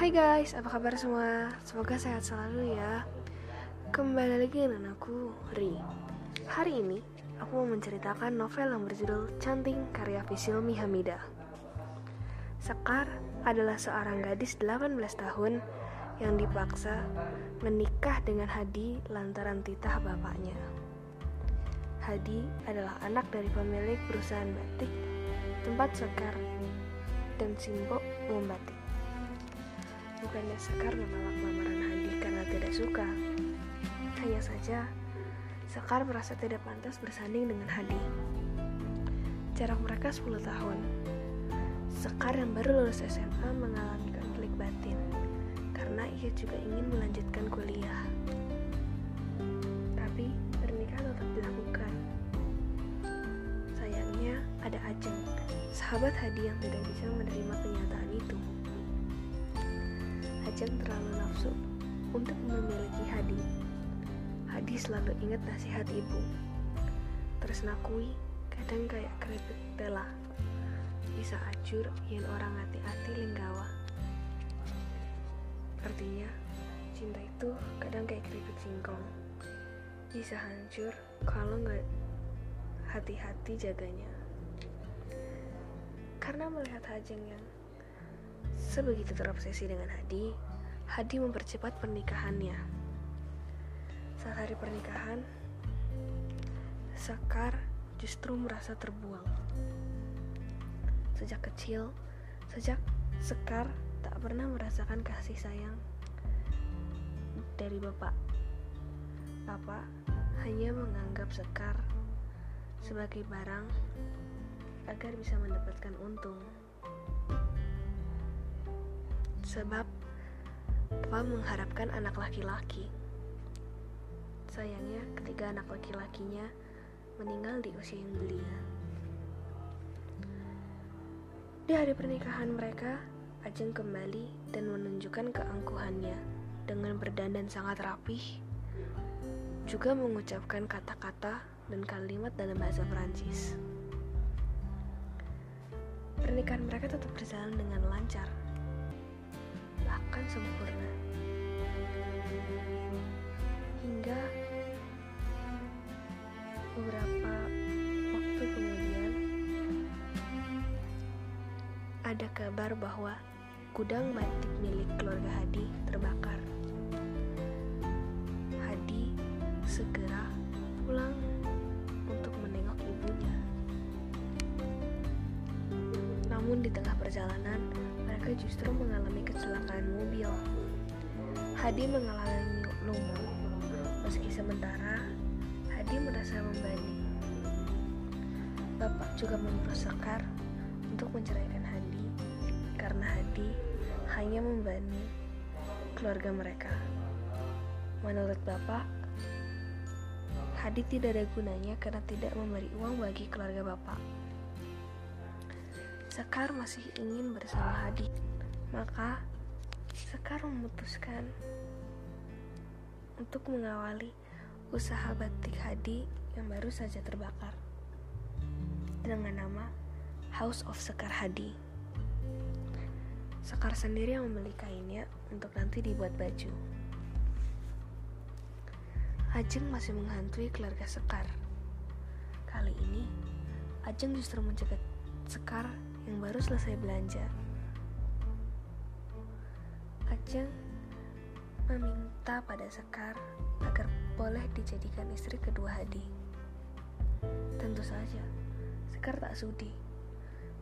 Hai guys, apa kabar semua? Semoga sehat selalu ya. Kembali lagi dengan aku, Ri. Hari ini, aku mau menceritakan novel yang berjudul Canting karya Fisilmi Hamida. Sekar adalah seorang gadis 18 tahun yang dipaksa menikah dengan Hadi lantaran titah bapaknya. Hadi adalah anak dari pemilik perusahaan batik tempat Sekar dan Simbo membatik Bukannya Sekar menolak lamaran Hadi karena tidak suka. Hanya saja, Sekar merasa tidak pantas bersanding dengan Hadi. Jarak mereka 10 tahun. Sekar yang baru lulus SMA mengalami konflik batin karena ia juga ingin melanjutkan kuliah. Tapi pernikahan tetap dilakukan. Sayangnya ada Ajeng, sahabat Hadi yang tidak bisa menerima kenyataan itu. Terlalu nafsu untuk memiliki Hadi. Hadi selalu ingat nasihat ibu. Tresnakui kadang kayak keripik tela. Bisa acur yang orang hati-hati linggawa. Artinya, cinta itu kadang kayak keripik singkong. Bisa hancur kalau nggak hati-hati jaganya. Karena melihat Hajeng yang Sebegitu terobsesi dengan Hadi, Hadi mempercepat pernikahannya. Saat hari pernikahan, Sekar justru merasa terbuang. Sejak kecil, sejak Sekar tak pernah merasakan kasih sayang dari bapak. Bapak hanya menganggap Sekar sebagai barang agar bisa mendapatkan untung sebab Papa mengharapkan anak laki-laki. Sayangnya, ketiga anak laki-lakinya meninggal di usia yang belia. Di hari pernikahan mereka, Ajeng kembali dan menunjukkan keangkuhannya dengan berdandan sangat rapih, juga mengucapkan kata-kata dan kalimat dalam bahasa Perancis. Pernikahan mereka tetap berjalan dengan lancar akan sempurna. Hingga beberapa waktu kemudian ada kabar bahwa gudang batik milik keluarga Hadi terbakar. Hadi segera pulang untuk menengok ibunya. Namun di tengah perjalanan, mereka justru mengalami kecelakaan mobil. Hadi mengalami lumpuh, meski sementara Hadi merasa membani. Bapak juga menyuruh Sekar untuk menceraikan Hadi karena Hadi hanya membani keluarga mereka. Menurut Bapak, Hadi tidak ada gunanya karena tidak memberi uang bagi keluarga Bapak. Sekar masih ingin bersama Hadi. Maka Sekar memutuskan untuk mengawali usaha batik Hadi yang baru saja terbakar dengan nama House of Sekar Hadi. Sekar sendiri yang membeli kainnya untuk nanti dibuat baju. Ajeng masih menghantui keluarga Sekar. Kali ini, Ajeng justru mencegat Sekar yang baru selesai belanja. Ajeng meminta pada Sekar agar boleh dijadikan istri kedua Hadi. Tentu saja, Sekar tak sudi.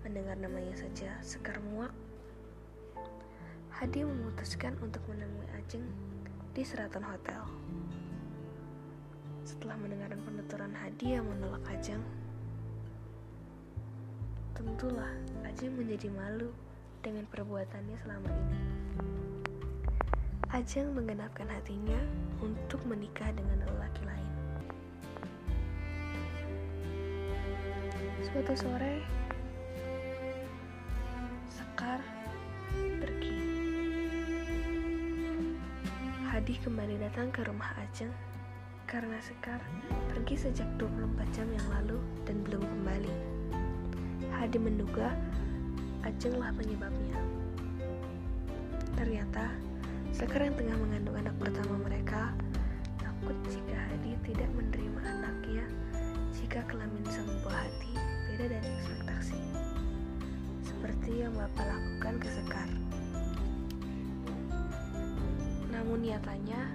Mendengar namanya saja, Sekar muak. Hadi memutuskan untuk menemui Ajeng di Seraton Hotel. Setelah mendengar penuturan Hadi yang menolak Ajeng, tentulah Ajeng menjadi malu dengan perbuatannya selama ini. Ajeng menggenapkan hatinya untuk menikah dengan lelaki lain. Suatu sore, Sekar pergi. Hadi kembali datang ke rumah Ajeng karena Sekar pergi sejak 24 jam yang lalu dan belum kembali. Hadi menduga Ajeng lah penyebabnya. Ternyata, sekarang tengah mengandung anak pertama mereka, takut jika Hadi tidak menerima anaknya jika kelamin sang buah hati beda dari ekspektasi. Seperti yang Bapak lakukan ke Sekar. Namun nyatanya,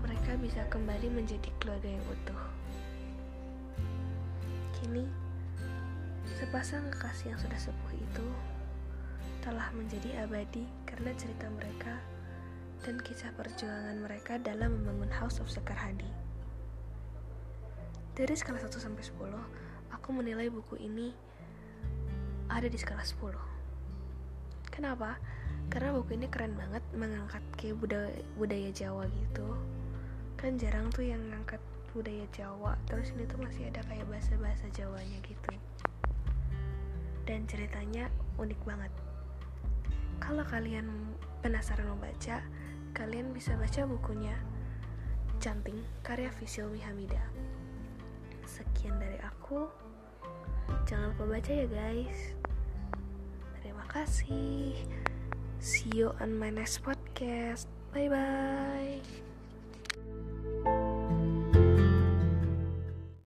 mereka bisa kembali menjadi keluarga yang utuh. Sepasang kekasih yang sudah sepuh itu telah menjadi abadi karena cerita mereka dan kisah perjuangan mereka dalam membangun House of Sekar Hadi. Dari skala 1 sampai 10, aku menilai buku ini ada di skala 10. Kenapa? Karena buku ini keren banget mengangkat kayak budaya, budaya Jawa gitu. Kan jarang tuh yang ngangkat budaya Jawa, terus ini tuh masih ada kayak bahasa-bahasa Jawanya gitu. Dan ceritanya unik banget. Kalau kalian penasaran membaca, kalian bisa baca bukunya Canting karya Visilmi Hamida. Sekian dari aku. Jangan lupa baca ya guys. Terima kasih. See you on my next podcast. Bye bye.